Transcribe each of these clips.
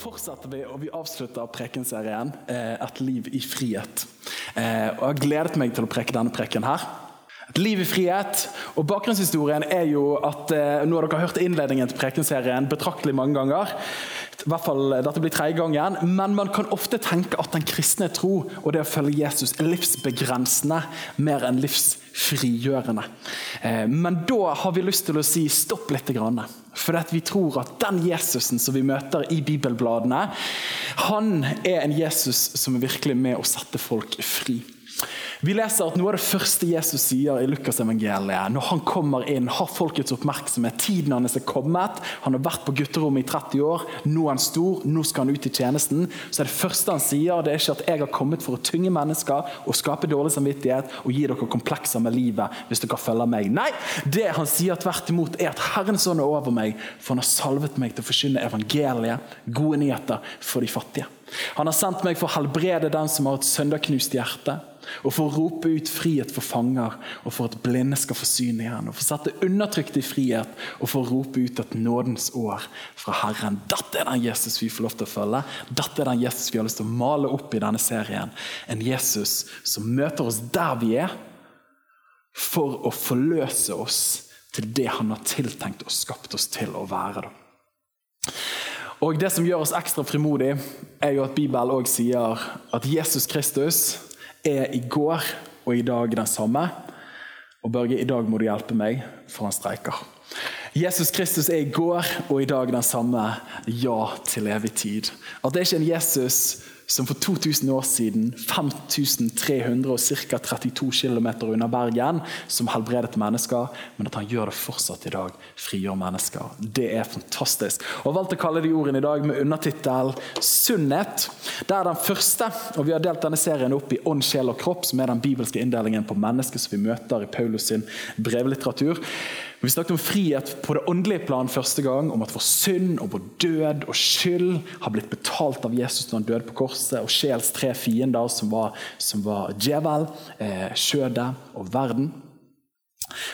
Fortsetter vi, og vi avslutter prekenserien eh, 'Et liv i frihet'. Eh, og Jeg har gledet meg til å preke denne preken her. Et liv i frihet. Og Bakgrunnshistorien er jo at eh, nå har dere hørt innledningen til prekenserien betraktelig mange ganger. I hvert fall, eh, Dette blir tredje gangen, men man kan ofte tenke at den kristne tro og det å følge Jesus er livsbegrensende mer enn livsfrigjørende. Eh, Men da har vi lyst til å si stopp litt. grann. For at vi tror at den Jesusen som vi møter i bibelbladene, han er en Jesus som er virkelig med å sette folk fri. Vi leser at Noe av det første Jesus sier i Lukasevangeliet, når han kommer inn, har folkets oppmerksomhet, tiden hans er kommet, han har vært på gutterommet i 30 år, nå er han stor, nå skal han ut i tjenesten. Så er det første han sier, det er ikke at 'jeg har kommet for å tynge mennesker og skape dårlig samvittighet og gi dere komplekser med livet hvis dere følger meg'. Nei, det han sier tvert imot, er at Herrens ånd er over meg, for han har salvet meg til å forkynne evangeliet, gode nyheter for de fattige. Han har sendt meg for å helbrede den som har et søndagknust hjerte, og for å rope ut frihet for fanger, og for at blinde skal få syn igjen, og for å sette undertrykte i frihet, og for å rope ut et nådens år fra Herren. Dette er den Jesus vi får lov til å følge. Dette er den Jesus vi har lyst til å male opp i denne serien. En Jesus som møter oss der vi er, for å forløse oss til det han har tiltenkt og skapt oss til å være. da. Og Det som gjør oss ekstra frimodige, er jo at Bibelen også sier at Jesus Kristus er i går og i dag den samme. Og Børge, i dag må du hjelpe meg, for han streiker. Jesus Kristus er i går og i dag den samme. Ja til evig tid. At det er ikke en Jesus som for 2000 år siden, 5300 og ca. 32 km unna Bergen, som helbredet mennesker, men at han gjør det fortsatt i dag. Frigjør mennesker. Det er fantastisk. Og valgt å kalle de ordene i dag med undertittel 'Sunnhet'. Det er den første, og vi har delt denne serien opp i ånd, sjel og kropp, som er den bibelske inndelingen på mennesker som vi møter i Paulus sin brevlitteratur. Vi snakket om frihet på det åndelige plan første gang, om at vår synd og vår død og skyld har blitt betalt av Jesus når han døde på korset, og sjels tre fiender, som var, var djevel, eh, og verden.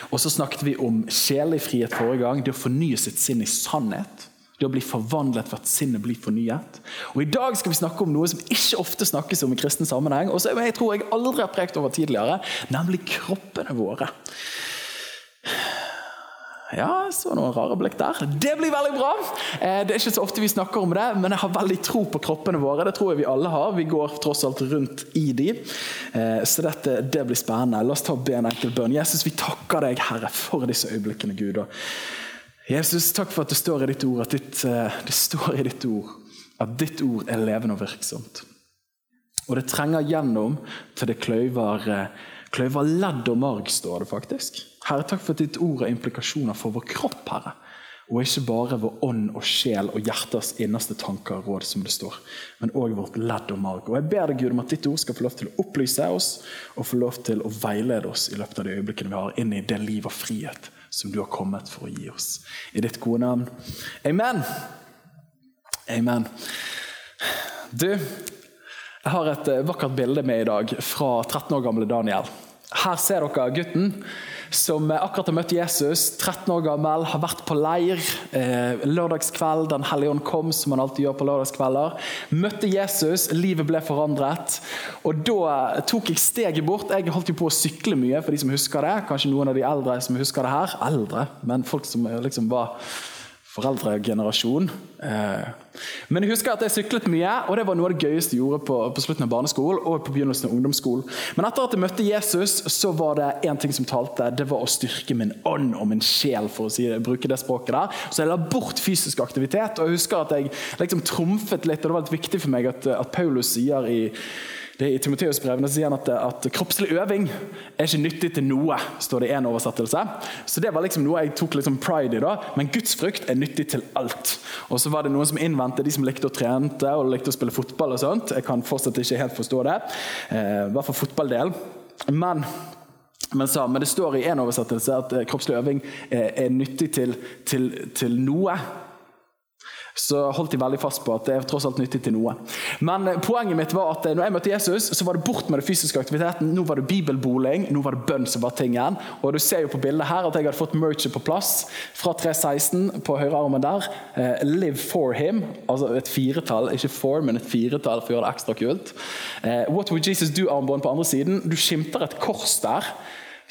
Og så snakket vi om sjelelig frihet forrige gang, det å fornye sitt sinn i sannhet. Det å bli forvandlet for at sinnet blir fornyet. Og I dag skal vi snakke om noe som ikke ofte snakkes om i kristen sammenheng, og som jeg tror jeg aldri har prekt over tidligere, nemlig kroppene våre. Ja, så noen rare blikk der. Det blir veldig bra! Eh, det er ikke så ofte vi snakker om det, men jeg har veldig tro på kroppene våre. Det tror jeg vi alle har. Vi går tross alt rundt i de. Eh, så dette, det blir spennende. La oss ta og be en enkel bønn. Jesus, vi takker deg, Herre, for disse øyeblikkene, Gud. Jesus, takk for at det står i ditt ord at ditt, eh, det står i ditt ord at ditt ord er levende og virksomt. Og det trenger gjennom til det kløyver, kløyver ledd og marg, står det faktisk. Herre, takk for at ditt ord har implikasjoner for vår kropp, Herre. Og ikke bare vår ånd og sjel og hjertets innerste tanker og råd, som det står, men òg vårt ledd og marg. Og Jeg ber deg, Gud, om at ditt ord skal få lov til å opplyse oss og få lov til å veilede oss i løpet av de øyeblikkene vi har, inn i det liv og frihet som du har kommet for å gi oss. I ditt gode navn. Amen. Amen. Du, jeg har et vakkert bilde med i dag fra 13 år gamle Daniel. Her ser dere gutten som akkurat har møtt Jesus, 13 år gammel, har vært på leir. Eh, lørdagskveld, Den hellige ånd kom, som han alltid gjør på lørdagskvelder. Møtte Jesus, livet ble forandret. Og Da tok jeg steget bort. Jeg holdt jo på å sykle mye, for de som husker det. Kanskje noen av de eldre som husker det her. Eldre, men folk som liksom var foreldregenerasjon. Men jeg husker at jeg syklet mye, og det var noe av det gøyeste jeg gjorde på, på slutten av barneskolen og på begynnelsen av ungdomsskolen. Men etter at jeg møtte Jesus, så var det én ting som talte. Det var å styrke min ånd og min sjel, for å si bruke det språket der. Så jeg la bort fysisk aktivitet. Og jeg husker at jeg liksom trumfet litt, og det var litt viktig for meg at, at Paulus sier i Det I Timoteus-brevene sier han at, at, kroppslig øving er ikke nyttig til noe. står det i en oversettelse. Så Det var liksom noe jeg tok liksom pride i. da, Men gudsfrykt er nyttig til alt. Og så var det noen som innvendte de som likte å trente og likte å spille fotball. og sånt. Jeg kan fortsatt ikke helt forstå det. Eh, fall fotballdel. Men men, sa, men det står i en oversettelse at eh, kroppslig øving er, er nyttig til, til, til noe så holdt de veldig fast på at det er tross alt nyttig til noe. Men eh, poenget mitt var at eh, når jeg møtte Jesus, så var det bort med den fysiske aktiviteten. Nå var det bibelboling, nå var det bønn som var tingen. Og du ser jo på bildet her at jeg hadde fått merchet på plass fra 316 på høyrearmen der. Eh, live for him, altså et firetall, ikke for, men et firetall for å gjøre det ekstra kult. What would Jesus do-armbånd på andre siden. Du skimter et kors der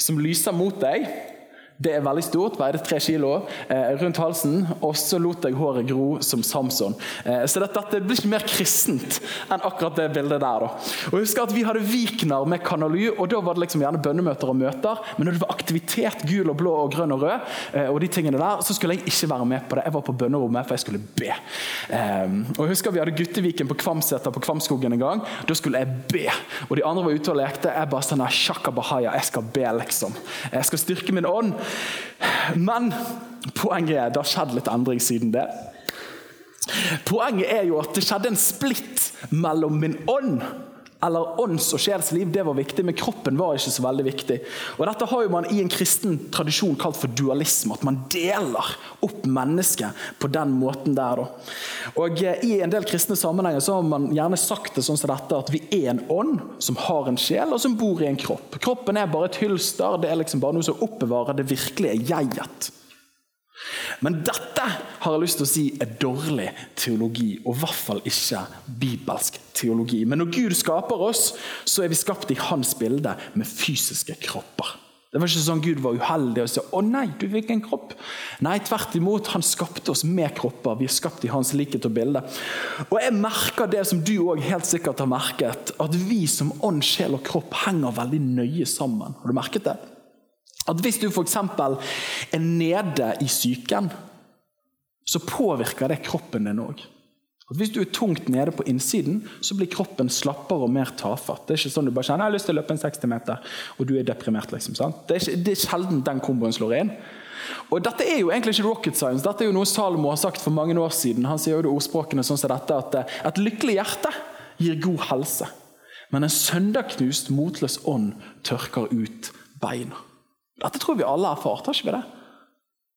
som lyser mot deg. Det er veldig stort, veide tre kilo eh, rundt halsen. Og så lot jeg håret gro som Samson. Eh, så dette, dette, blir ikke mer kristent enn akkurat det bildet der. Da. Og husk at Vi hadde vikner med Kanaly, og da var det liksom gjerne bønnemøter og møter. Men når det var aktivitet, gul og blå og grønn og rød, eh, og de tingene der, så skulle jeg ikke være med på det. Jeg var på bønnerommet, for jeg skulle be. Eh, og jeg husker Vi hadde Gutteviken på Kvamseter på Kvamskogen en gang. Da skulle jeg be. Og de andre var ute og lekte. Jeg bare sånn Shaka Bahaya, jeg skal be, liksom. Jeg skal styrke min ånd. Men poenget er det har skjedd litt endring siden det. Poenget er jo at det skjedde en splitt mellom min ånd eller ånds- og sjelsliv, det var viktig, men kroppen var ikke så veldig viktig. Og Dette har jo man i en kristen tradisjon kalt for dualisme, at man deler opp mennesket på den måten der. Og eh, I en del kristne sammenhenger så har man gjerne sagt det sånn som dette, at vi er en ånd som har en sjel, og som bor i en kropp. Kroppen er bare et hylster, det er liksom bare noe som oppbevarer det virkelige jeget. Men dette har jeg lyst til å si er dårlig teologi, og i hvert fall ikke bibelsk teologi. Men når Gud skaper oss, så er vi skapt i hans bilde med fysiske kropper. Det var ikke sånn Gud var uheldig og sa 'Å nei, du fikk en kropp'. Nei, tvert imot. Han skapte oss med kropper. Vi er skapt i hans likhet og bilde. Og jeg merker det som du òg helt sikkert har merket, at vi som ånd, sjel og kropp henger veldig nøye sammen. Har du merket det? At hvis du f.eks. er nede i psyken, så påvirker det kroppen din òg. Hvis du er tungt nede på innsiden, så blir kroppen slappere og mer tafatt. Det er ikke sånn du bare kjenner jeg har lyst til å løpe en 60 meter, og du er deprimert. liksom, sant? Det er, ikke, det er sjelden den komboen slår inn. Og Dette er jo egentlig ikke rocket science, dette er jo noe Salomo har sagt for mange år siden. Han sier jo det ordspråkene sånn som dette, at eh, et lykkelig hjerte gir god helse. Men en søndagknust, motløs ånd tørker ut beina. Dette tror vi alle har ikke vi det?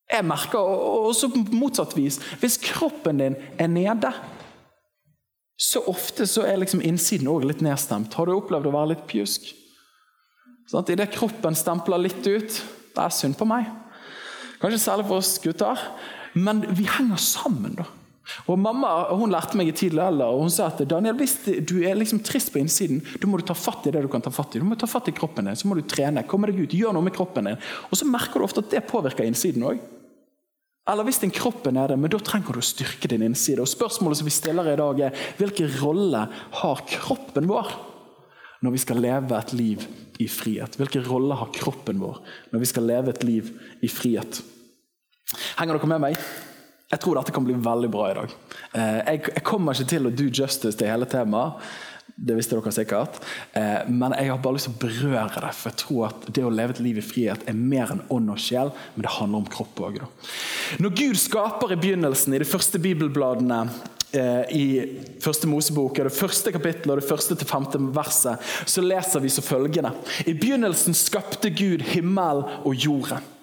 Jeg merker også på motsatt vis. Hvis kroppen din er nede, så ofte så er liksom innsiden også litt nedstemt. Har du opplevd å være litt pjusk? Sånn, Idet kroppen stempler litt ut Det er synd på meg. Kanskje særlig for oss gutter. Men vi henger sammen, da. Og Mamma hun lærte meg i tidlig alder og hun sa at Daniel, hvis du er liksom trist på innsiden, da må du ta fatt i det du kan ta fatt i. Du må ta fatt i kroppen din, så må du trene, komme deg ut, Gjør noe med kroppen din. Og så merker du ofte at det påvirker innsiden òg. Eller hvis din kropp er nede, men da trenger du å styrke din innside. Og Spørsmålet som vi stiller i dag, er hvilken rolle har kroppen vår når vi skal leve et liv i frihet? Hvilken rolle har kroppen vår når vi skal leve et liv i frihet? Henger dere med meg? Jeg tror dette kan bli veldig bra i dag. Eh, jeg, kommer ikke til å do justice til hele temaet. Det visste dere sikkert. Eh, men jeg har bare lyst til å berøre det. For jeg tror at det å leve et liv i frihet er mer enn ånd og sjel, men det handler om kropp òg. Når Gud skaper i begynnelsen, i de første bibelbladene eh, i første Mosebok, det første kapittelet og det første til femte verset, så leser vi så følgende. I begynnelsen skapte Gud himmel og jorden.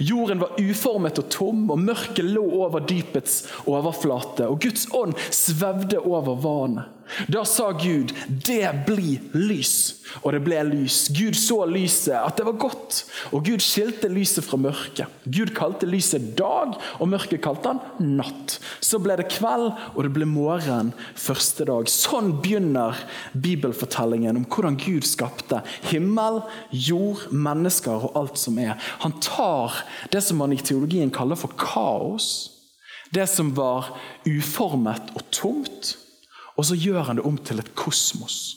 Jorden var uformet og tom, og mørket lå over dypets overflate. Og Guds ånd svevde over vannet. Da sa Gud, 'Det blir lys', og det ble lys. Gud så lyset, at det var godt, og Gud skilte lyset fra mørket. Gud kalte lyset dag, og mørket kalte han natt. Så ble det kveld, og det ble morgen første dag. Sånn begynner bibelfortellingen om hvordan Gud skapte himmel, jord, mennesker og alt som er. Han tar det som man i teologien kaller for kaos, det som var uformet og tomt og så gjør han det om til et kosmos,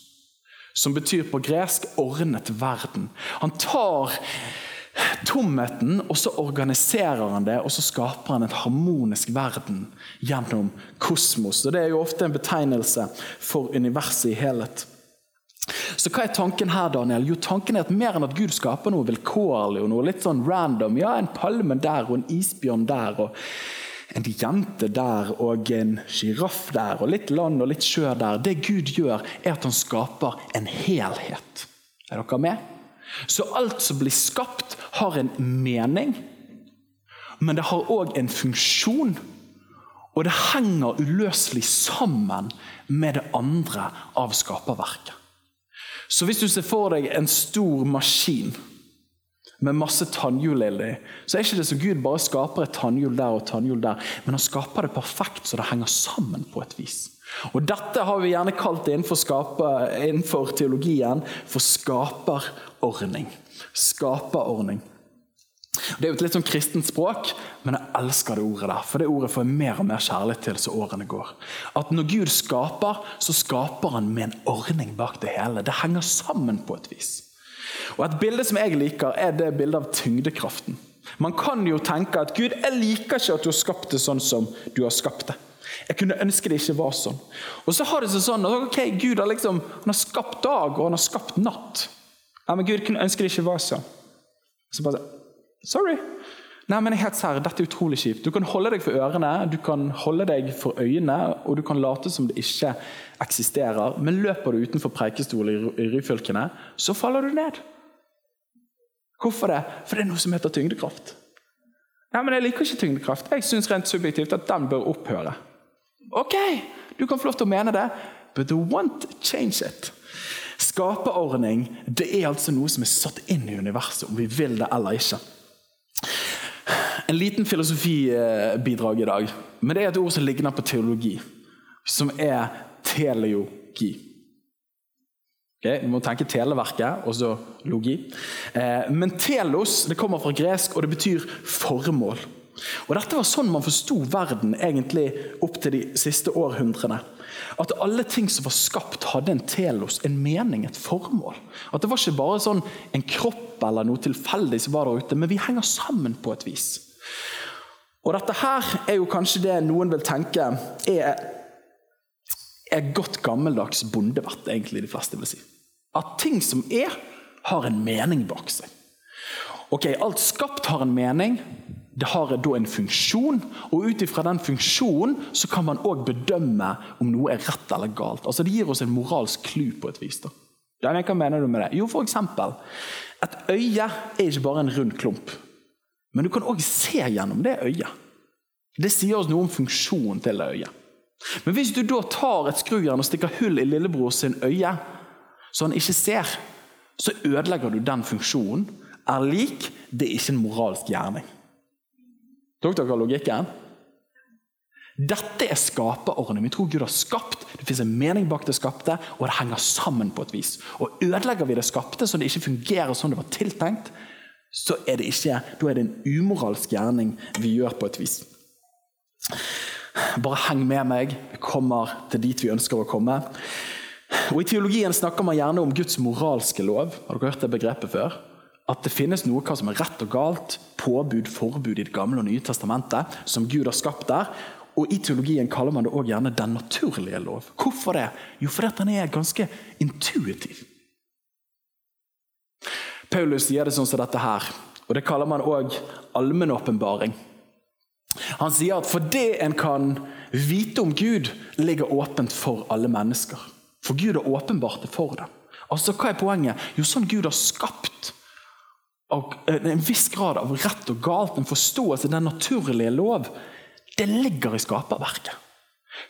som betyr på gresk 'ordnet verden'. Han tar tomheten, og så organiserer han det, og så skaper han en harmonisk verden gjennom kosmos. Og Det er jo ofte en betegnelse for universet i helhet. Så hva er tanken her, Daniel? Jo, tanken er at Mer enn at Gud skaper noe vilkårlig og noe litt sånn random. Ja, en palme der og en isbjørn der og en jente der og en sjiraff der og litt land og litt sjø der. Det Gud gjør, er at han skaper en helhet. Er dere med? Så alt som blir skapt, har en mening, men det har òg en funksjon. Og det henger uløselig sammen med det andre av skaperverket. Så hvis du ser for deg en stor maskin med masse tannhjul i, så er ikke det så Gud bare skaper et tannhjul der og tannhjul der, men han skaper det perfekt så det henger sammen på et vis. Og Dette har vi gjerne kalt innenfor, skape, innenfor teologien for skaperordning. Skaperordning. Det er jo et litt sånn kristent språk, men jeg elsker det ordet der. For det ordet får jeg mer og mer kjærlighet til så årene går. At når Gud skaper, så skaper han med en ordning bak det hele. Det henger sammen på et vis. Og Et bilde som jeg liker, er det bildet av tyngdekraften. Man kan jo tenke at Gud, jeg liker ikke at du har skapt det sånn som du har skapt det. Jeg kunne ønske det ikke var sånn. Og så har det seg sånn at ok, Gud har liksom, han har skapt dag og han har skapt natt. Ja, men Gud kunne ønske det ikke var sånn. Så bare Sorry. Nei, men helt sær, Dette er utrolig kjipt. Du kan holde deg for ørene, du kan holde deg for øynene, og du kan late som det ikke eksisterer. Men løper du utenfor preikestolen i Ryfylkene, så faller du ned. Hvorfor det? For det er noe som heter tyngdekraft. Nei, men Jeg liker ikke tyngdekraft. Jeg syns rent subjektivt at den bør opphøre. Ok, du kan få lov til å mene det, but you won't change it. Skaperordning det er altså noe som er satt inn i universet, om vi vil det eller ikke. En liten filosofibidrag i dag. Men det er et ord som ligner på teologi, som er teleogi. Okay, vi må tenke Televerket og så logi. Eh, men telos det kommer fra gresk, og det betyr formål. Og Dette var sånn man forsto verden egentlig opp til de siste århundrene. At alle ting som var skapt, hadde en telos, en mening, et formål. At det var ikke bare sånn en kropp eller noe tilfeldig som var der ute, men vi henger sammen på et vis. Og Dette her er jo kanskje det noen vil tenke er, er godt gammeldags bondevett, egentlig de fleste vil si. At ting som er, har en mening bak seg. Ok, Alt skapt har en mening, det har da en funksjon, og ut ifra den funksjonen så kan man òg bedømme om noe er rett eller galt. Altså Det gir oss en moralsk klu på et vis. da. Hva mener du med det? Jo, eksempel, Et øye er ikke bare en rund klump, men du kan òg se gjennom det øyet. Det sier oss noe om funksjonen til det øyet. Men hvis du da tar et skrujern og stikker hull i lillebror sin øye, så han ikke ser, så ødelegger du den funksjonen. Er lik, det er ikke en moralsk gjerning. Tok dere logikken? Dette er skaperordenen. Vi tror Gud har skapt, det fins en mening bak det skapte, og det henger sammen på et vis. Og Ødelegger vi det skapte så det ikke fungerer som det var tiltenkt, så er det ikke, da er det en umoralsk gjerning vi gjør på et vis. Bare heng med meg. Vi kommer til dit vi ønsker å komme. Og I teologien snakker man gjerne om Guds moralske lov. Har dere hørt det begrepet før? at det finnes noe hva som er rett og galt, påbud, forbud i Det gamle og nye testamentet, som Gud har skapt der. Og I teologien kaller man det også gjerne den naturlige lov. Hvorfor det? Jo, fordi den er ganske intuitiv. Paulus sier det sånn som dette her, og det kaller man òg allmennåpenbaring. Han sier at for det en kan vite om Gud, ligger åpent for alle mennesker. For Gud har åpenbart det for dem. Altså, Hva er poenget? Jo, sånn Gud har skapt en viss grad av rett og galt, en forståelse, den naturlige lov, det ligger i skaperverket.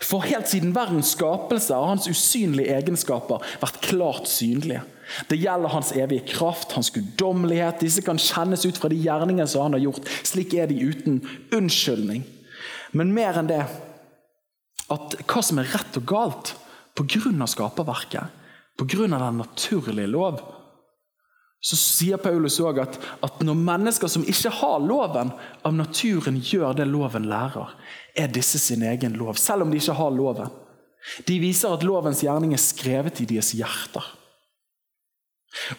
For helt siden verdens skapelse har hans usynlige egenskaper vært klart synlige. Det gjelder hans evige kraft, hans guddommelighet. Disse kan kjennes ut fra de gjerningene som han har gjort. Slik er de uten unnskyldning. Men mer enn det at hva som er rett og galt pga. skaperverket, pga. den naturlige lov, så sier Paulus også at, at når mennesker som ikke har loven, av naturen gjør det loven lærer, er disse sin egen lov, selv om de ikke har loven. De viser at lovens gjerning er skrevet i deres hjerter.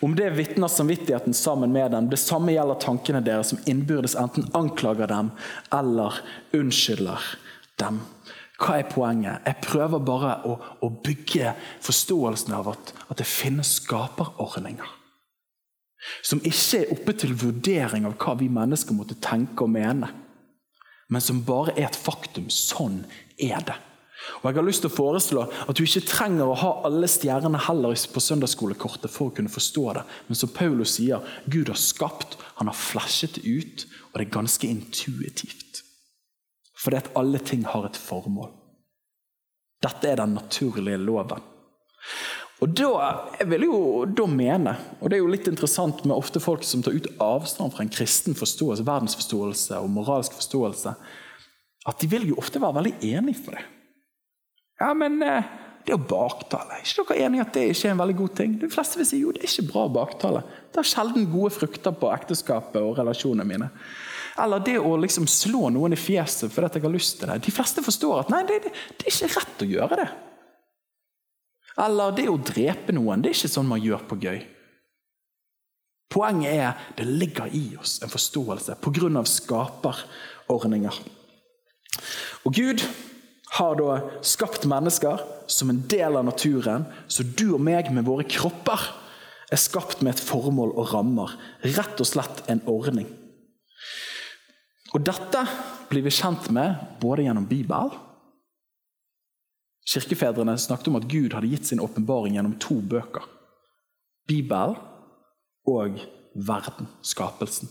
Om det vitner samvittigheten sammen med dem. Det samme gjelder tankene deres, som innbyrdes enten anklager dem eller unnskylder dem. Hva er poenget? Jeg prøver bare å, å bygge forståelsen av at, at det finnes skaperordninger. Som ikke er oppe til vurdering av hva vi mennesker måtte tenke og mene. Men som bare er et faktum. Sånn er det. Og jeg har lyst til å foreslå at du ikke trenger å ha alle stjernene heller på søndagsskolekortet for å kunne forstå det. Men som Paulus sier, Gud har skapt, han har flashet ut, og det er ganske intuitivt. Fordi at alle ting har et formål. Dette er den naturlige loven. Og da, jeg vil jo da mene, og det er jo litt interessant med ofte folk som tar ut avstand fra en kristen forståelse, verdensforståelse og moralsk forståelse, at de vil jo ofte være veldig enig for det. Ja, men eh, det å baktale, er ikke dere enige at det ikke er en veldig god ting? De fleste vil si jo det er ikke bra å baktale. Det har sjelden gode frukter på ekteskapet og relasjonene mine. Eller det å liksom slå noen i fjeset fordi jeg har lyst til det. De fleste forstår at nei, det, det, det er ikke rett å gjøre det. Eller det å drepe noen. Det er ikke sånn man gjør på gøy. Poenget er det ligger i oss en forståelse pga. skaperordninger. Og Gud har da skapt mennesker som en del av naturen, så du og meg med våre kropper er skapt med et formål og rammer. Rett og slett en ordning. Og Dette blir vi kjent med både gjennom Bibelen Kirkefedrene snakket om at Gud hadde gitt sin åpenbaring gjennom to bøker. Bibelen og verden, skapelsen.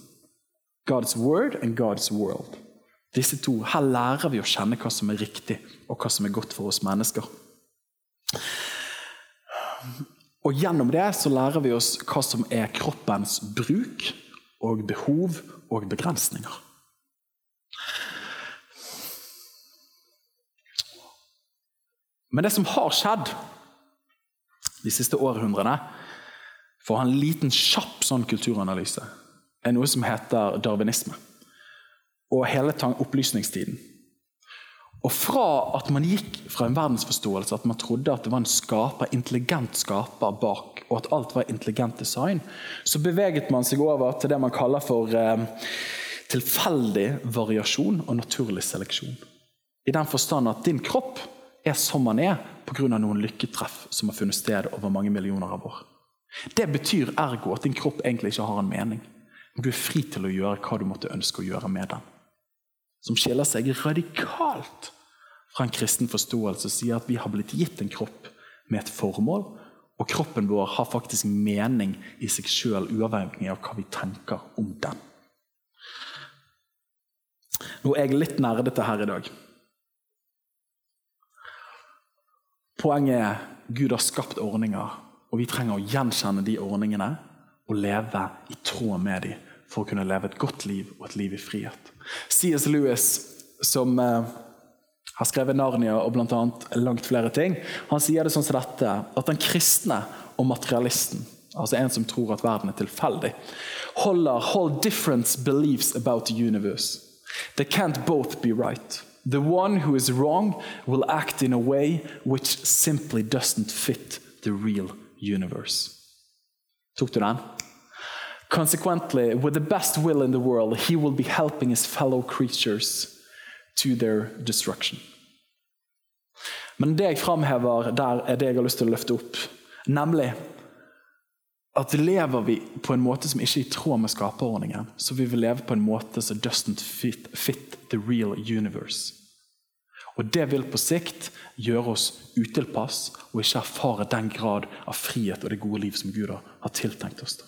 God's word and God's world. Disse to, Her lærer vi å kjenne hva som er riktig, og hva som er godt for oss mennesker. Og Gjennom det så lærer vi oss hva som er kroppens bruk og behov og begrensninger. Men det som har skjedd de siste århundrene, for å ha en liten, kjapp sånn kulturanalyse, er noe som heter darwinisme og hele opplysningstiden. Og fra at man gikk fra en verdensforståelse at man trodde at det var en skaper, intelligent skaper bak, og at alt var intelligent design, så beveget man seg over til det man kaller for eh, tilfeldig variasjon og naturlig seleksjon. I den forstand at din kropp er som man er pga. noen lykketreff som har funnet sted over mange millioner av år. Det betyr ergo at din kropp egentlig ikke har en mening. Men du er fri til å gjøre hva du måtte ønske å gjøre med den som skiller seg radikalt fra en kristen forståelse, og sier at vi har blitt gitt en kropp med et formål, og kroppen vår har faktisk mening i seg sjøl, uavhengig av hva vi tenker om den. Nå er jeg litt nerdete her i dag. Poenget er Gud har skapt ordninger, og vi trenger å gjenkjenne de ordningene og leve i tråd med dem for å kunne leve et godt liv og et liv i frihet. C.S. Lewis, som eh, har skrevet Narnia og blant annet langt flere ting, han sier det sånn som dette, at den kristne og materialisten, altså en som tror at verden er tilfeldig, holder hold different beliefs about the universe. They can't both be right. The one who is wrong will act in a way which simply doesn't fit the real universe. Tok du den? Consequently, with the best will in the world, he will be helping his fellow creatures to their destruction. Men det jeg framhever der, er det jeg har lyst til å løfte opp. Nemlig at lever vi på en måte som ikke er i tråd med skaperordningen, så vi vil leve på en måte som doesn't fit, fit the real universe. Og Det vil på sikt gjøre oss utilpass og ikke erfare den grad av frihet og det gode liv som Gud har tiltenkt oss.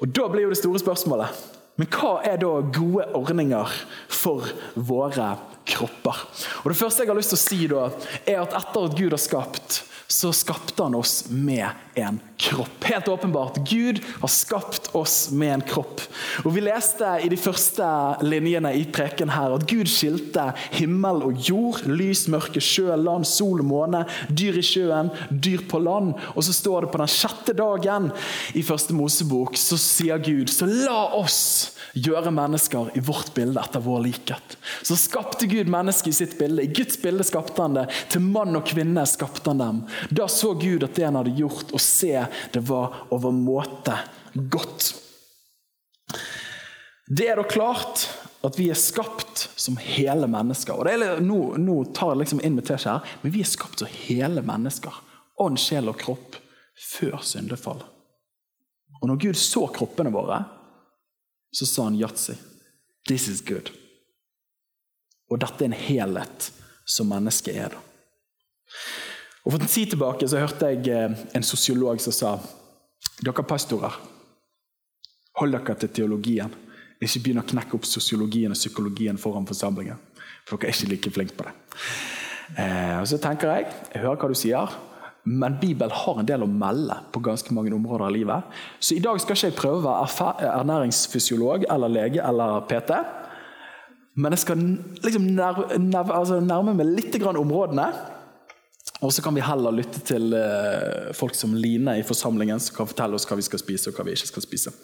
Og Da blir jo det store spørsmålet men hva er da gode ordninger for våre kropper? Og Det første jeg har lyst til å si, da, er at etter at Gud har skapt, så skapte han oss med en kropp. Helt åpenbart. Gud har skapt oss med en kropp. Og Vi leste i de første linjene i preken her at Gud skilte himmel og jord, lys, mørke, sjø, land, sol og måne, dyr i sjøen, dyr på land. Og så står det på den sjette dagen i første Mosebok, så sier Gud, så la oss gjøre mennesker i vårt bilde etter vår likhet. Så skapte Gud mennesket i sitt bilde. I Guds bilde skapte han det. Til mann og kvinne skapte han dem. Da så Gud at det han hadde gjort, å se det var overmåte godt. Det er da klart at vi er skapt som hele mennesker. Og er, nå, nå tar jeg liksom inn med teskje her, men vi er skapt som hele mennesker. Ånd, sjel og kropp før syndefall. Og når Gud så kroppene våre, så sa han yatzy. This is good. Og dette er en helhet som mennesket er. da. Og For en tid tilbake så hørte jeg eh, en sosiolog som sa dere pastorer, hold dere til teologien. Ikke begynn å knekke opp sosiologien og psykologien foran forsamlingen. For dere er ikke like flinke på det. Eh, og så tenker Jeg jeg hører hva du sier, men Bibelen har en del å melde på ganske mange områder av livet. Så i dag skal ikke jeg prøve å være ernæringsfysiolog eller lege eller PT. Men jeg skal liksom nærme, nærme, altså nærme meg litt områdene. Og så kan vi heller lytte til eh, folk som Line i forsamlingen, som kan fortelle oss hva vi skal spise og hva vi ikke skal spise.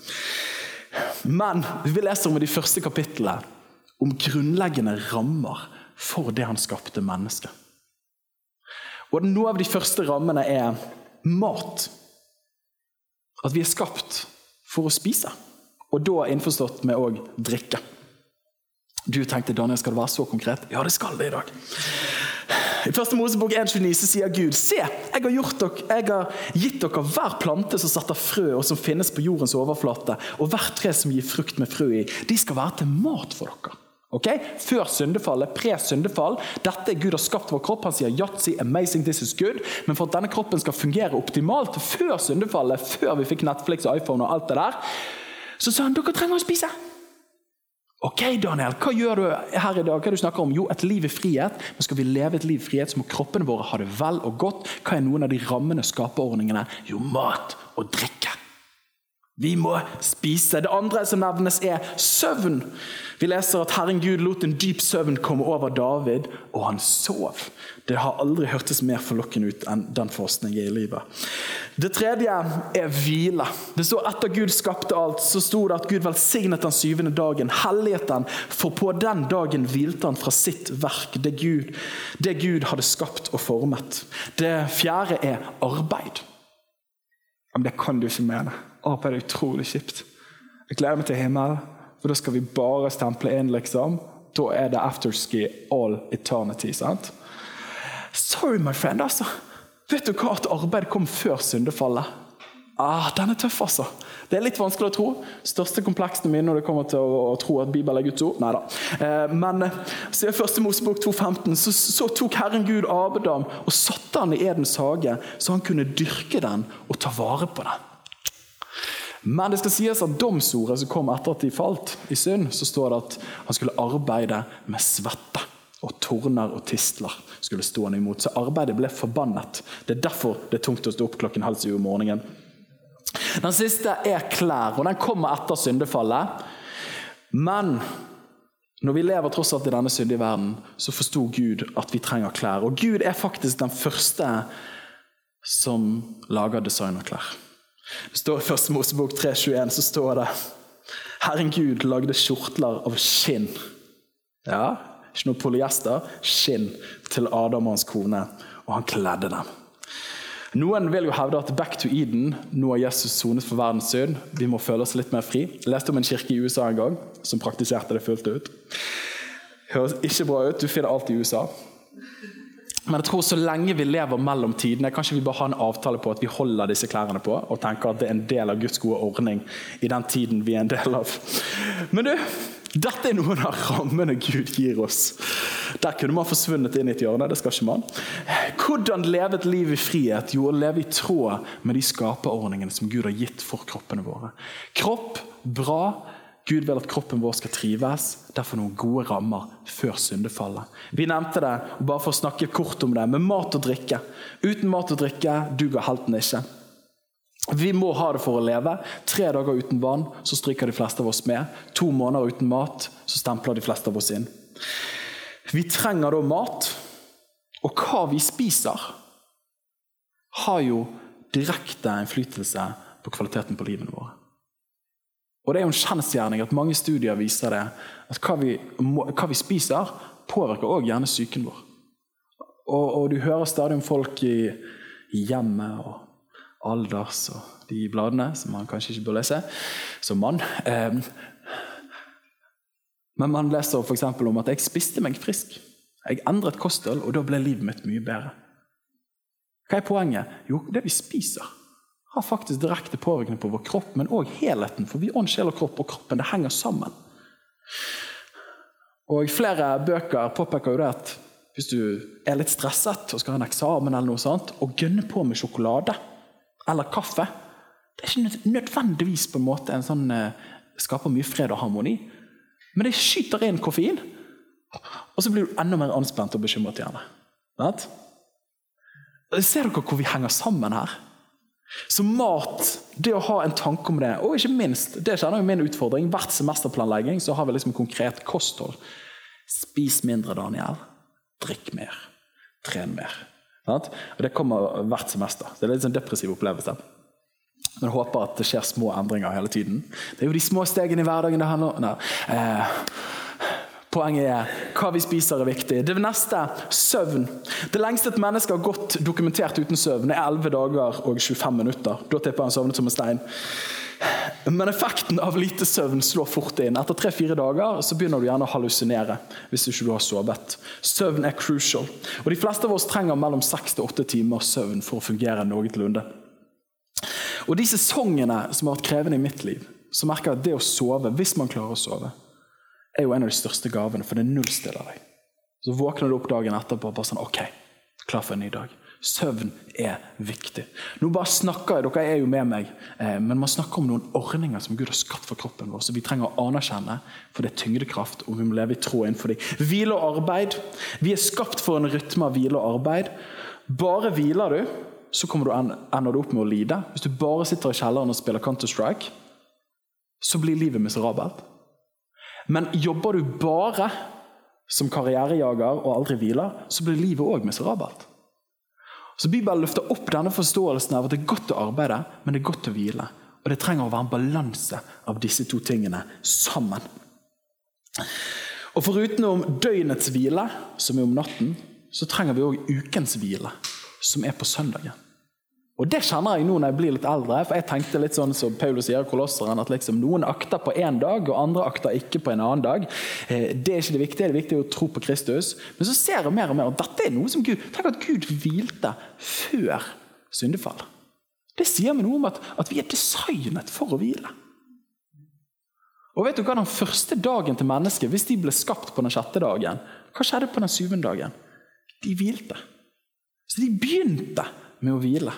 Men vi leser om i de første kapitlene om grunnleggende rammer for det han skapte mennesket. Og Noe av de første rammene er mat. At vi er skapt for å spise. Og da innforstått med òg drikke. Du tenkte Daniel, skal det være så konkret? Ja, det skal det i dag. I 1. Mosebok 1,29 så sier Gud Se, jeg har, dere, jeg har, gitt dere hver plante som setter frø, og som finnes på jordens overflate, og hvert tre som gir frukt med frø i. De skal være til mat for dere. Okay? Før syndefallet, pre-syndefall. Dette er Gud har skapt vår kropp. Han sier yatzy, amazing, this is good. Men for at denne kroppen skal fungere optimalt før syndefallet, før vi fikk Netflix og iPhone, og alt det der, så sa han dere trenger å spise. Ok, Daniel, hva gjør du her i dag? Hva er det du snakker om? Jo, et liv i frihet. Men skal vi leve et liv i frihet, så må kroppene våre ha det vel og godt. Hva er noen av de rammende skaperordningene? Jo, mat og drikke. Vi må spise. Det andre som nevnes, er søvn. Vi leser at Herren Gud lot en dyp søvn komme over David, og han sov. Det har aldri hørtes mer forlokkende ut enn den forskningen i livet. Det tredje er hvile. Det står Etter Gud skapte alt, så sto det at Gud velsignet den syvende dagen, helliget den, for på den dagen hvilte han fra sitt verk, det Gud, det Gud hadde skapt og formet. Det fjerde er arbeid. Men det kan du ikke mene. Arbeid er utrolig kjipt. Jeg gleder meg til himmelen, for da skal vi bare stemple inn, liksom. Da er det afterski all eternity. sant? Sorry, my friend. altså. Vet du hva at arbeid kom før syndefallet? Ah, Den er tøff, altså. Det er litt vanskelig å tro. Største kompleksene mine når det kommer til å, tro at Bibelen er Guds ord. Neida. Eh, men siden første 1. Mosebok 2,15 så, så, tok Herren Gud Abedam og satte han i Edens hage, så han kunne dyrke den og ta vare på den. Men det skal sies at domsordet som kom etter at de falt i synd, så står det at han skulle arbeide med svette. Og torner og tistler skulle stå han imot. Så arbeidet ble forbannet. Det er derfor det er tungt å stå opp klokken halv syv om morgenen. Den siste er klær, og den kommer etter syndefallet. Men når vi lever tross alt i denne syndige verden, så forsto Gud at vi trenger klær. Og Gud er faktisk den første som lager designerklær. Det står I 1. Mosebok 3,21 så står det Herren Gud lagde skjortler av skinn. Ja, ikke noe polyester. Skinn til Adam og hans kone, og han kledde dem. Noen vil jo hevde at back to Eden, nå har Jesus sonet for verdens synd. Vi må føle oss litt mer fri. Jeg leste om en kirke i USA en gang som praktiserte det fullt ut. Høres ikke bra ut. Du finner alt i USA. Men jeg tror så lenge vi lever mellom tidene, kanskje vi bare har en avtale på at vi holder disse klærne på og tenker at det er en del av Guds gode ordning i den tiden vi er en del av. Men du, dette er noen av rammene Gud gir oss. Der kunne man forsvunnet inn i et hjørne. det skal ikke man. Hvordan leve et liv i frihet? Jo, å leve i tråd med de skaperordningene som Gud har gitt for kroppene våre. Kropp, bra, Gud vil at kroppen vår skal trives. Derfor noen gode rammer før syndefallet. Vi nevnte det, bare for å snakke kort om det, med mat og drikke. Uten mat og drikke duger helten ikke. Vi må ha det for å leve. Tre dager uten vann, så stryker de fleste av oss med. To måneder uten mat, så stempler de fleste av oss inn. Vi trenger da mat. Og hva vi spiser, har jo direkte innflytelse på kvaliteten på livene våre. Og Det er jo en kjensgjerning at mange studier viser det. At hva vi, hva vi spiser, påvirker òg gjerne psyken vår. Og, og, du hører stadig om folk i, i hjemmet og alders og de bladene som man kanskje ikke bør lese som mann. Eh, Men man leser f.eks. om at jeg spiste meg frisk. Jeg endret kosthold, og da ble livet mitt mye bedre. Hva er poenget? Jo, det vi spiser, har faktisk direkte påvirkning på vår kropp, men òg helheten. For vi ånd, sjel og kropp, og kroppen det henger sammen. Og Flere bøker påpeker jo det at hvis du er litt stresset og skal ha en eksamen, eller noe sånt, og gønner på med sjokolade eller kaffe Det er ikke nødvendigvis på en måte en sånn, eh, skaper mye fred og harmoni, men det skyter inn koffein. Og så blir du enda mer anspent og bekymret igjen. Vet? Ser dere hvor vi henger sammen her? Så mat, det å ha en tanke om det, og ikke minst det kjenner jeg min utfordring, hvert semesterplanlegging så har vi liksom konkret kosthold. Spis mindre, Daniel. Drikk mer. Tren mer. Og Det kommer hvert semester. Det er litt sånn depressiv opplevelse. Men jeg håper at det skjer små endringer hele tiden. Det er jo de små stegene i hverdagen det handler om. Poenget er hva vi spiser, er viktig. Det neste søvn. Det lengste et menneske har gått dokumentert uten søvn, er 11 dager og 25 minutter. Da tipper han sovnet som en stein. Men effekten av lite søvn slår fort inn. Etter tre-fire dager så begynner du gjerne å hallusinere. hvis du ikke har sovet. Søvn er crucial. Og De fleste av oss trenger mellom seks til åtte timer søvn for å fungere noenlunde. Og de sesongene som har vært krevende i mitt liv, så merker jeg at det å sove, hvis man klarer å sove, er jo en av de største gavene, for det nullstiller deg. Så våkner du opp dagen etterpå og bare sånn OK, klar for en ny dag. Søvn er viktig. Nå bare snakker jeg, Dere er jo med meg, eh, men man snakker om noen ordninger som Gud har skapt for kroppen vår. Så vi trenger å anerkjenne, for det er tyngdekraft, og vi må leve i tro innenfor dem. Hvile og arbeid. Vi er skapt for en rytme av hvile og arbeid. Bare hviler du, så kommer du ender du opp med å lide. Hvis du bare sitter i kjelleren og spiller Counter-Strike, så blir livet miserabelt. Men jobber du bare som karrierejager og aldri hviler, så blir livet òg miserabelt. Så Bibelen løfter opp denne forståelsen av at det er godt å arbeide, men det er godt å hvile. Og det trenger å være en balanse av disse to tingene sammen. Og Foruten om døgnets hvile, som er om natten, så trenger vi òg ukens hvile, som er på søndagen. Og Det kjenner jeg nå når jeg blir litt eldre. for jeg tenkte litt sånn som Paulus sier i Kolosseren, at liksom noen akter på én dag, og andre akter ikke på en annen dag. Eh, det er ikke det viktige. Det viktige er å tro på Kristus. Men så ser jeg mer og mer og dette er noe som Gud Tenk at Gud hvilte før syndefall. Det sier meg noe om at, at vi er designet for å hvile. Og vet du hva Den første dagen til mennesket, hvis de ble skapt på den sjette dagen, hva skjedde på den syvende dagen? De hvilte. Så de begynte med å hvile.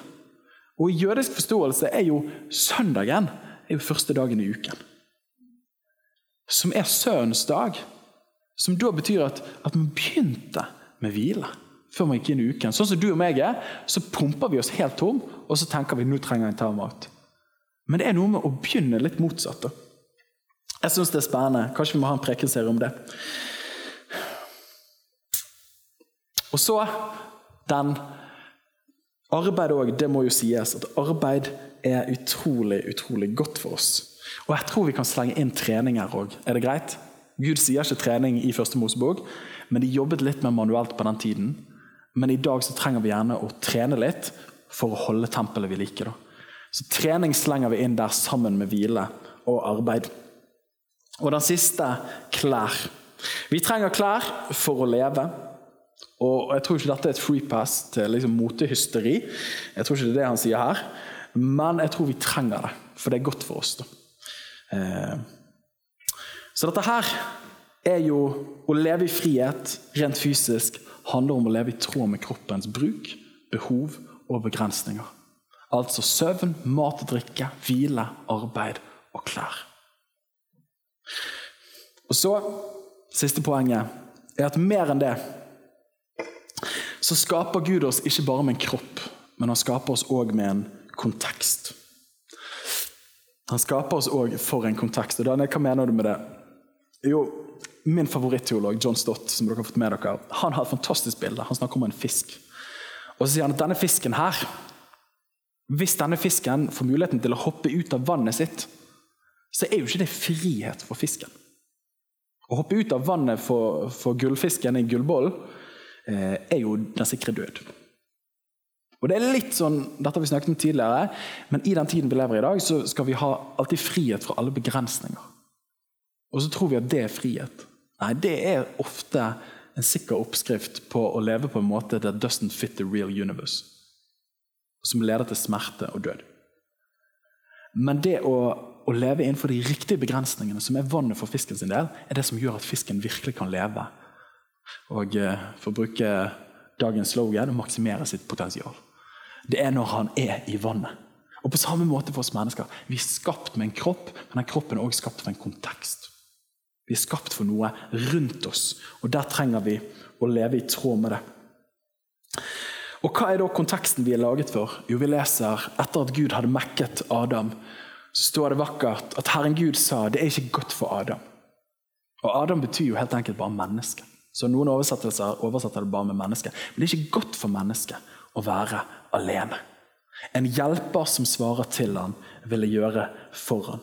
Og I jødisk forståelse er jo søndagen er jo første dagen i uken. Som er sønnens dag. Som da betyr at, at man begynte med hvile før man gikk inn i uken. Sånn som du og meg er, så pumper vi oss helt tom, og så tenker vi nå trenger jeg en timeout. Men det er noe med å begynne litt motsatt. Da. Jeg syns det er spennende. Kanskje vi må ha en prekenserie om det. Og så den Arbeid òg, det må jo sies at arbeid er utrolig, utrolig godt for oss. Og jeg tror vi kan slenge inn trening her òg. Er det greit? Gud sier ikke trening i første Mosebok, men de jobbet litt mer manuelt på den tiden. Men i dag så trenger vi gjerne å trene litt for å holde tempelet vi liker. Da. Så trening slenger vi inn der sammen med hvile og arbeid. Og den siste klær. Vi trenger klær for å leve. Og Jeg tror ikke dette er et free pass til liksom motehysteri. Jeg tror ikke det er det han sier her. Men jeg tror vi trenger det, for det er godt for oss. Eh, så dette her er jo å leve i frihet rent fysisk handler om å leve i tråd med kroppens bruk, behov og begrensninger. Altså søvn, mat og drikke, hvile, arbeid og klær. Og så, Siste poenget er at mer enn det så skaper Gud oss ikke bare med en kropp, men han skaper oss òg med en kontekst. Han skaper oss òg for en kontekst. Og Daniel, Hva mener du med det? Jo, Min favoritteolog John Stott som dere har fått med dere, han har et fantastisk bilde. Han snakker om en fisk. Og så sier han at denne fisken her Hvis denne fisken får muligheten til å hoppe ut av vannet sitt, så er jo ikke det frihet for fisken. Å hoppe ut av vannet for, for gullfisken i gullbollen er jo den sikre død. Og det er litt sånn, Dette har vi snakket om tidligere, men i den tiden vi lever i i dag, så skal vi ha alltid frihet fra alle begrensninger. Og så tror vi at det er frihet. Nei, det er ofte en sikker oppskrift på å leve på en måte that doesn't fit the real universe. Som leder til smerte og død. Men det å, å leve innenfor de riktige begrensningene, som er vannet for fisken sin del, er det som gjør at fisken virkelig kan leve. Og eh, for å bruke dagens slogan å maksimere sitt potensial. Det er når han er i vannet. Og på samme måte for oss mennesker. Vi er skapt med en kropp, men den kroppen er også skapt for en kontekst. Vi er skapt for noe rundt oss, og der trenger vi å leve i tråd med det. Og Hva er da konteksten vi er laget for? Jo, Vi leser etter at Gud hadde mekket Adam, så står det vakkert at Herren Gud sa det er ikke godt for Adam. Og Adam betyr jo helt enkelt bare menneske. Så Noen oversettelser oversetter det bare med menneske. Men det er ikke godt for mennesket å være alene. En hjelper som svarer til han, ville gjøre for han.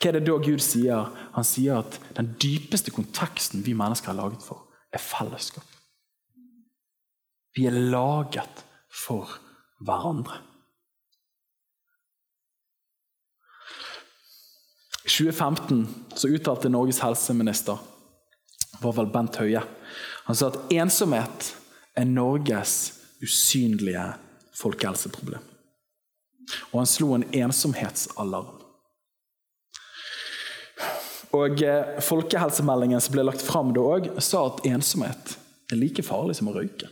Hva er det da Gud sier? Han sier at den dypeste konteksten vi mennesker er laget for, er fellesskap. Vi er laget for hverandre. I 2015 så uttalte Norges helseminister, var vel Bent Høie, han sa at ensomhet er Norges usynlige folkehelseproblem. Og han slo en ensomhetsalarm. Og eh, Folkehelsemeldingen som ble lagt fram da òg, sa at ensomhet er like farlig som å røyke.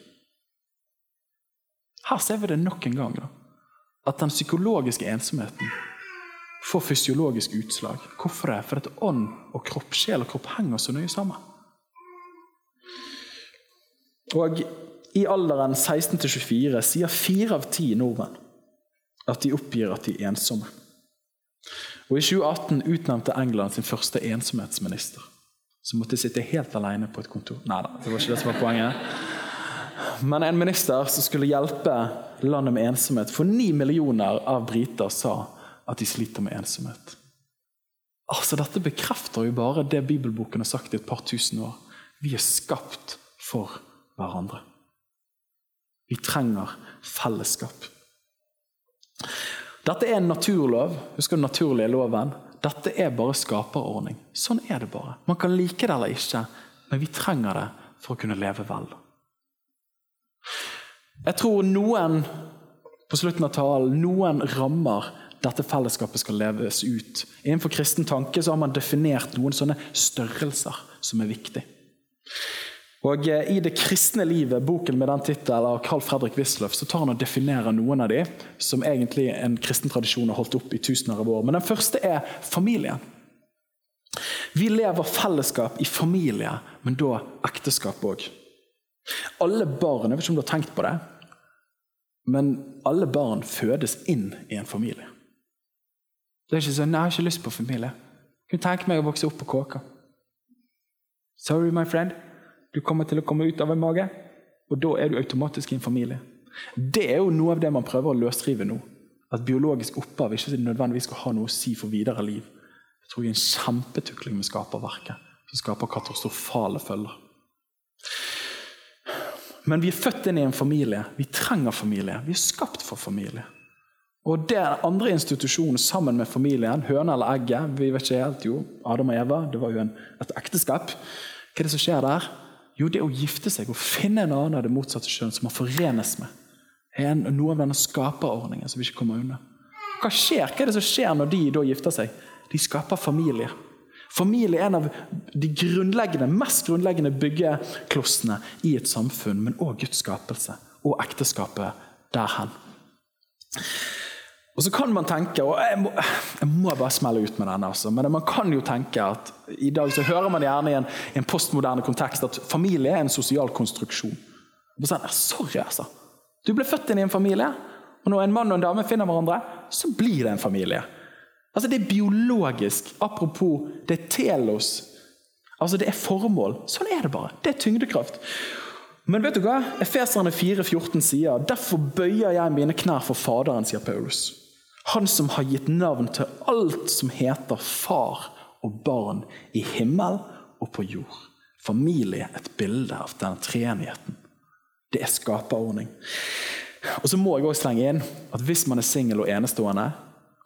Her ser vi det nok en gang. da. At den psykologiske ensomheten får fysiologisk utslag. Hvorfor det? For at ånd og kropp, sjel og kropp henger så nøye sammen. Og I alderen 16 24 sier fire av ti nordmenn at de oppgir at de er ensomme. Og I 2018 utnevnte England sin første ensomhetsminister. Som måtte sitte helt alene på et kontor. Nei da, det var ikke det som var poenget. Men en minister som skulle hjelpe landet med ensomhet. For ni millioner av briter sa at de sliter med ensomhet. Altså, Dette bekrefter jo bare det bibelboken har sagt i et par tusen år. Vi er skapt for hverandre. Vi trenger fellesskap. Dette er en naturlov. Husker du den naturlige loven? Dette er bare skaperordning. Sånn er det bare. Man kan like det eller ikke, men vi trenger det for å kunne leve vel. Jeg tror noen på slutten av talen, noen rammer dette fellesskapet skal leves ut. Innenfor kristen tanke så har man definert noen sånne størrelser som er viktige. Og eh, I det kristne livet, boken med den tittelen av Carl Fredrik Wisløff, så tar han og definerer noen av de som egentlig en kristen tradisjon har holdt opp i tusener av år. Men den første er familien. Vi lever fellesskap i familie, men da ekteskap òg. Alle barn, jeg vet ikke om du har tenkt på det, men alle barn fødes inn i en familie. Det er ikke sånn 'Jeg har ikke lyst på familie'. Jeg kunne tenke meg å vokse opp på kåka. Sorry, my friend. Du kommer til å komme ut av en mage, og da er du automatisk i en familie. Det er jo noe av det man prøver å løsrive nå. At biologisk opphav ikke nødvendigvis skal ha noe å si for videre liv. Jeg tror jeg er en kjempetukling med skaperverket, som skaper katastrofale følger. Men vi er født inn i en familie. Vi trenger familie. Vi er skapt for familie. Og det andre institusjonen sammen med familien, høna eller egget vi vet ikke helt, jo, Adam og Eva, det var jo en, et ekteskap. Hva er det som skjer der? Jo, det å gifte seg og finne en annen av det motsatte kjønn som man forenes med, er noe av denne skaperordningen som vi ikke kommer unna. Hva skjer? Hva er det som skjer når de da gifter seg? De skaper familie. Familie er en av de grunnleggende, mest grunnleggende byggeklossene i et samfunn, men òg Guds skapelse og ekteskapet der hen. Og så kan man tenke, og jeg må, jeg må bare smelle ut med denne, altså, men man kan jo tenke at i dag så hører man gjerne i en, i en postmoderne kontekst at familie er en sosial konstruksjon. Sånn, sorry, altså. Du ble født inn i en familie, og når en mann og en dame finner hverandre, så blir det en familie. Altså Det er biologisk. Apropos, det er telos. Altså Det er formål. Sånn er det bare. Det er tyngdekraft. Men vet du hva? Efeserne 4,14 sier derfor bøyer jeg mine knær for Faderen, sier Paulus. Han som har gitt navn til alt som heter far og barn i himmel og på jord. Familie et bilde av denne treenigheten. Det er skaperordning. Og så må jeg også slenge inn at hvis man er singel og enestående,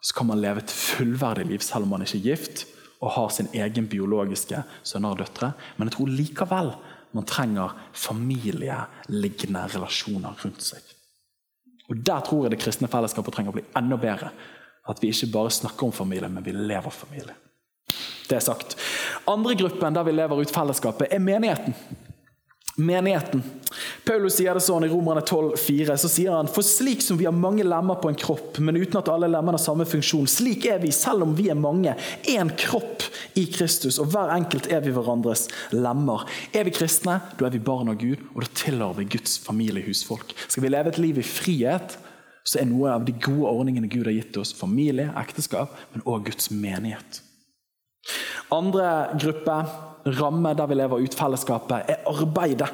så kan man leve et fullverdig liv selv om man ikke er gift, og har sin egen biologiske sønner og døtre. Men jeg tror likevel man trenger familielignende relasjoner rundt seg. Og Der tror jeg det kristne fellesskapet trenger å bli enda bedre. At vi ikke bare snakker om familie, men vi lever familie. Det er sagt. Andre gruppen der vi lever ut fellesskapet, er menigheten menigheten. Paulus sier det sånn i Romerne 12,4. så sier han, For slik som vi har mange lemmer på en kropp, men uten at alle lemmene har samme funksjon, slik er vi, selv om vi er mange, én kropp i Kristus, og hver enkelt er vi hverandres lemmer. Er vi kristne, da er vi barn av Gud, og da tilhører vi Guds familiehusfolk. Skal vi leve et liv i frihet, så er noe av de gode ordningene Gud har gitt oss, familie, ekteskap, men òg Guds menighet. Andre gruppe ramme der vi lever ut fellesskapet, er arbeidet.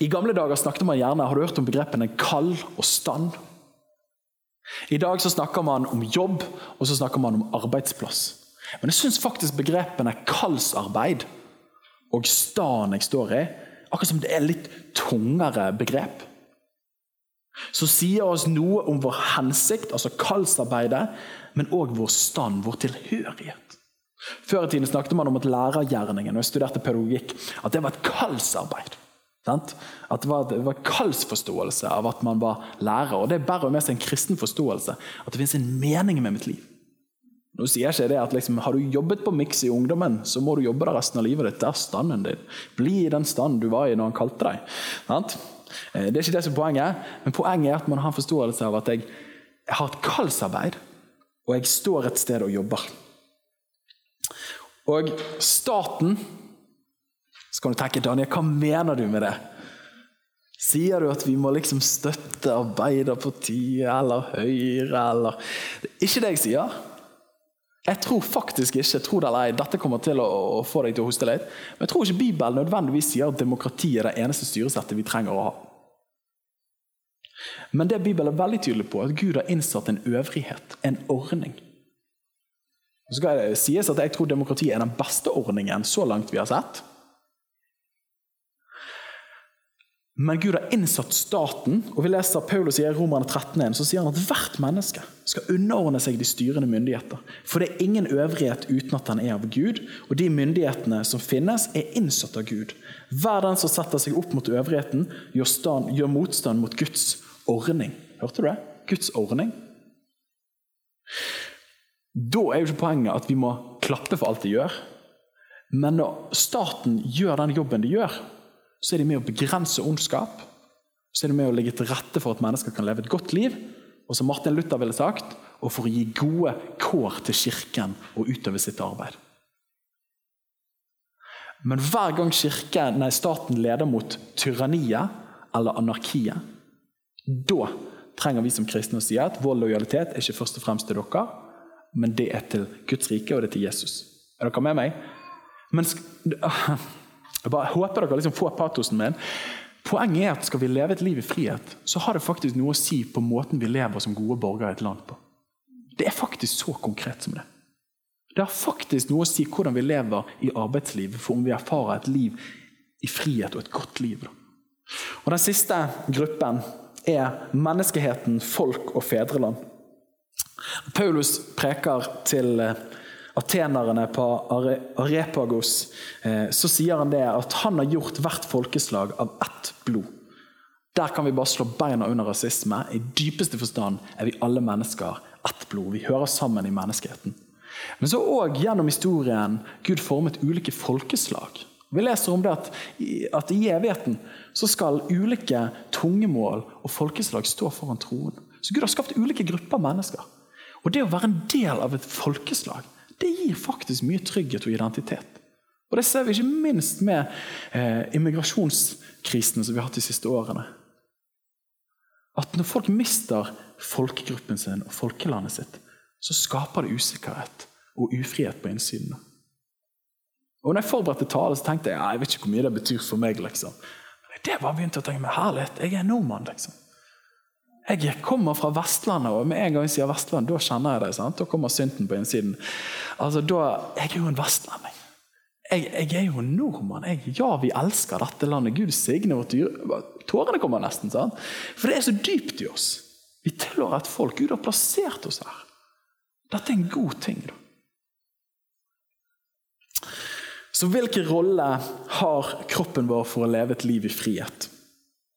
I gamle dager snakket man gjerne har du hørt om begrepene kall og stand. I dag så snakker man om jobb og så snakker man om arbeidsplass. Men jeg syns faktisk begrepene kallsarbeid og stand jeg står i, akkurat som det er litt tungere begrep. Så sier oss noe om vår hensikt, altså kallsarbeidet, men òg vår stand, vår tilhørighet. Før i tiden snakket man om at lærergjerningen og jeg studerte pedagogikk, at det var et kallsarbeid. At det var, det var kallsforståelse av at man var lærer. og Det bærer med seg en kristen forståelse. At det finnes en mening med mitt liv. Nå sier jeg ikke det at liksom, Har du jobbet på Mix i ungdommen, så må du jobbe der resten av livet ditt. Det er standen din. Bli i den standen du var i når han kalte deg. Sant? Eh, det er ikke det som er poenget, men poenget er at man har en forståelse av at jeg, jeg har et kallsarbeid, og jeg står et sted og jobber. Og staten Så kan du tenke, Daniel, hva mener du med det? Sier du at vi må liksom støtte Arbeiderpartiet eller Høyre eller Det er ikke det jeg sier. Jeg tror faktisk ikke tror det eller ei, dette kommer til å, å, få deg til å hoste litt, men jeg tror ikke Bibelen nødvendigvis sier at demokrati er det eneste styresettet vi trenger å ha. Men det Bibelen er veldig tydelig på, er at Gud har innsatt en øvrighet, en ordning. Så skal det sies at Jeg tror demokrati er den beste ordningen så langt vi har sett. Men Gud har innsatt staten, og vi leser Paulus i Romerne 13, så sier han at hvert menneske skal underordne seg de styrende myndigheter. For det er ingen øvrighet uten at den er av Gud, og de myndighetene som finnes, er innsatt av Gud. Hver den som setter seg opp mot øvrigheten, gjør, stand, gjør motstand mot Guds ordning. Hørte du det? Guds ordning. Da er jo ikke poenget at vi må klappe for alt de gjør. Men når staten gjør den jobben de gjør, så er de med å begrense ondskap. Så er de med å legge til rette for at mennesker kan leve et godt liv. Og som Martin Luther ville sagt, og for å gi gode kår til kirken og utøve sitt arbeid. Men hver gang kirken, nei, staten leder mot tyranniet eller anarkiet, da trenger vi som kristne å si at vår lojalitet er ikke først og fremst til dere, men det er til Guds rike, og det er til Jesus. Er dere med meg? Men Jeg bare håper dere liksom får patosen min. Poenget er at skal vi leve et liv i frihet, så har det faktisk noe å si på måten vi lever som gode borgere i et land på. Det er faktisk så konkret som det. Det har faktisk noe å si hvordan vi lever i arbeidslivet, for om vi erfarer et liv i frihet og et godt liv. Og Den siste gruppen er menneskeheten, folk og fedreland. Paulus preker til eh, atenerne på Arepagos, eh, så sier han det at han har gjort hvert folkeslag av ett blod. Der kan vi bare slå beina under rasisme. I dypeste forstand er vi alle mennesker ett blod. Vi hører sammen i menneskeheten. Men så òg gjennom historien Gud formet ulike folkeslag. Vi leser om det at, at i evigheten så skal ulike tungemål og folkeslag stå foran troen. Så Gud har skapt ulike grupper mennesker. Og Det å være en del av et folkeslag det gir faktisk mye trygghet og identitet. Og Det ser vi ikke minst med eh, immigrasjonskrisene som vi har hatt de siste årene. At når folk mister folkegruppen sin og folkelandet sitt, så skaper det usikkerhet og ufrihet på innsiden. Og når jeg forberedte tale, så tenkte jeg ja, jeg vet ikke hvor mye det betyr for meg. liksom. Det var begynt å tenke meg, herlighet, jeg er nordmann. liksom. Jeg kommer fra Vestlandet, og med en gang jeg sier Vestland, da kjenner jeg det. sant? Da kommer synten på innsiden. Altså, da, Jeg er jo en vestlending. Jeg, jeg, er jo en nordmann. Jeg, ja, vi elsker dette landet. Gud signe vårt dyr. Tårene kommer nesten. sant? For det er så dypt i oss. Vi tilhører et folk. Gud har plassert oss her. Dette er en god ting. da. Så hvilken rolle har kroppen vår for å leve et liv i frihet?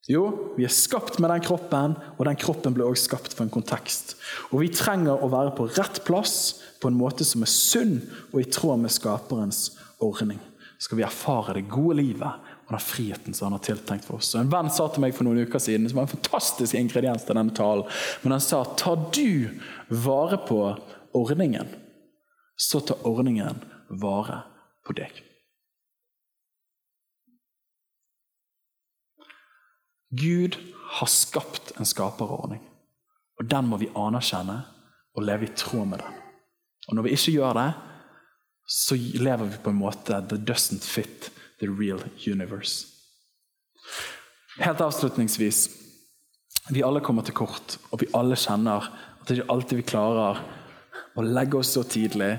Jo, vi er skapt med den kroppen, og den kroppen ble også skapt for en kontekst. Og vi trenger å være på rett plass på en måte som er sunn og i tråd med skaperens ordning. Skal vi erfare det gode livet og den friheten som han har tiltenkt for oss. En venn sa til meg for noen uker siden, som var en fantastisk ingrediens til denne talen, men han sa tar du vare på ordningen, så tar ordningen vare på deg. Gud har skapt en skaperordning, og den må vi anerkjenne og leve i tråd med den. Og Når vi ikke gjør det, så lever vi på en måte that doesn't fit the real universe. Helt avslutningsvis. Vi alle kommer til kort, og vi alle kjenner at det ikke alltid vi klarer å legge oss så tidlig.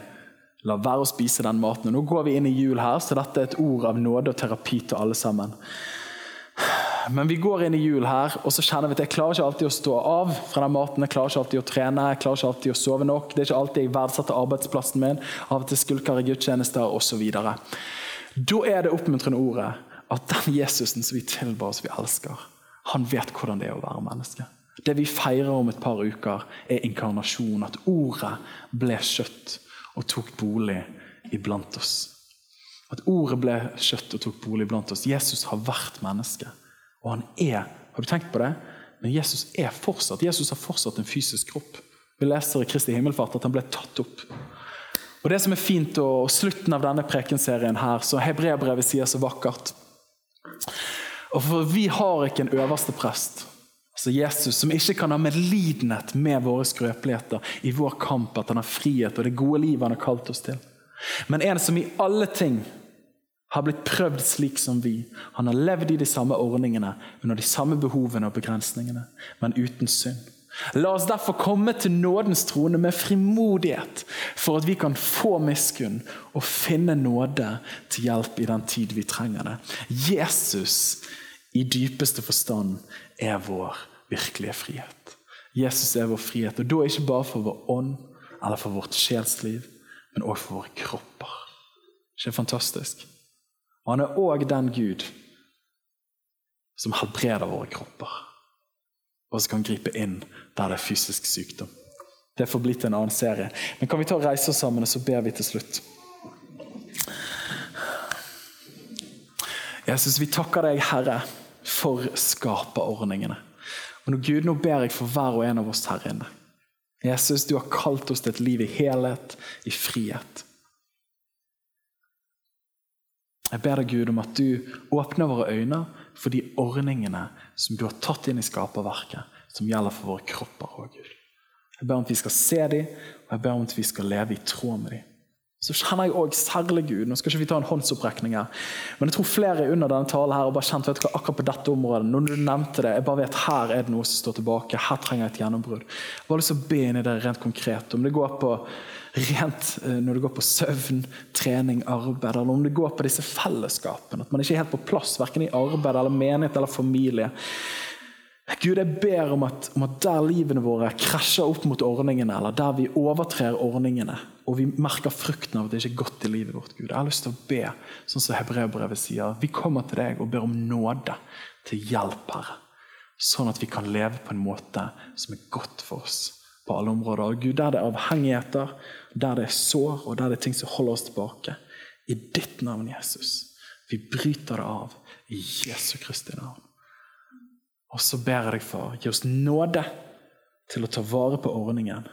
La være å spise den maten. Nå går vi inn i jul her, så dette er et ord av nåde og terapi til alle sammen. Men vi går inn i jul her, og så kjenner vi at jeg klarer ikke alltid å stå av fra den maten. Jeg klarer ikke alltid å trene, jeg klarer ikke alltid å sove nok. Det er ikke alltid jeg verdsetter arbeidsplassen min. Av og til skulker jeg gudstjenester osv. Da er det oppmuntrende ordet at den Jesusen som vi tilbar oss, vi elsker, han vet hvordan det er å være menneske. Det vi feirer om et par uker, er inkarnasjon. At ordet ble kjøtt og tok bolig iblant oss. At ordet ble kjøtt og tok bolig iblant oss. Jesus har vært menneske. Og han er Har du tenkt på det? Men Jesus er fortsatt Jesus har fortsatt en fysisk kropp. Vi leser i Kristi himmelfart at han ble tatt opp. Og Det som er fint, og slutten av denne prekenserien her, så Hebreabrevet sier så vakkert Og for Vi har ikke en øverste prest, altså Jesus, som ikke kan ha medlidenhet med våre skrøpeligheter i vår kamp at han har frihet og det gode livet han har kalt oss til. Men en som i alle ting har blitt prøvd slik som vi. Han har levd i de samme ordningene, under de samme behovene og begrensningene, men uten synd. La oss derfor komme til nådens trone med frimodighet, for at vi kan få miskunn og finne nåde til hjelp i den tid vi trenger det. Jesus i dypeste forstand er vår virkelige frihet. Jesus er vår frihet, og da ikke bare for vår ånd eller for vårt sjelsliv, men også for våre kropper. Ikke fantastisk? Han er òg den Gud som helbreder våre kropper, og som kan gripe inn der det er fysisk sykdom. Det får bli til en annen serie. Men kan vi ta og reise oss sammen, og så ber vi til slutt. Jesus, vi takker deg, Herre, for skaperordningene. Og nå, Gud, nå ber jeg for hver og en av oss her inne. Jesus, du har kalt oss til et liv i helhet, i frihet. Jeg ber deg, Gud, om at du åpner våre øyne for de ordningene som du har tatt inn i skaperverket, som gjelder for våre kropper. òg, Gud. Jeg ber om at vi skal se dem, og jeg ber om at vi skal leve i tråd med dem. Så kjenner jeg også særlig Gud. Nå skal ikke vi ta en håndsopprekning her, men jeg tror flere under denne talen her har bare kjent vet du hva, akkurat på dette området. Når du nevnte det, jeg bare vet her er det noe som står tilbake. Her trenger jeg et gjennombrudd. Jeg har lyst til å be inn i det rent konkret. Om det går på rent eh, når det går på søvn, trening, arbeid, eller om det går på disse fellesskapene. At man ikke er helt på plass, verken i arbeid, eller menighet eller familie. Gud, jeg ber om at, om at, der livene våre krasjer opp mot ordningene, eller der vi overtrer ordningene, og vi merker frukten av at det ikke er godt i livet vårt, Gud. Jeg har lyst til å be, sånn som Hebreabrevet sier. Vi kommer til deg og ber om nåde til hjelp, Herre. Sånn at vi kan leve på en måte som er godt for oss på alle områder. Og Gud, der det er avhengigheter, der det er sår, og der det er ting som holder oss tilbake. I ditt navn, Jesus. Vi bryter det av i Jesu Kristi navn. Og så ber jeg deg, far, gi oss nåde til å ta vare på ordningen,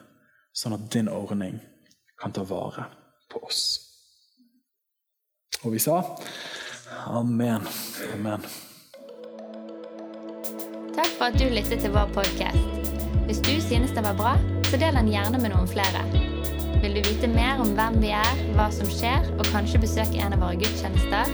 sånn at din ordning kan ta vare på oss. Og vi sa amen. Amen. Takk for at du lyttet til vår podkast. Hvis du synes det var bra, så del den gjerne med noen flere. Vil du vite mer om hvem vi er, hva som skjer, og kanskje besøke en av våre gudstjenester,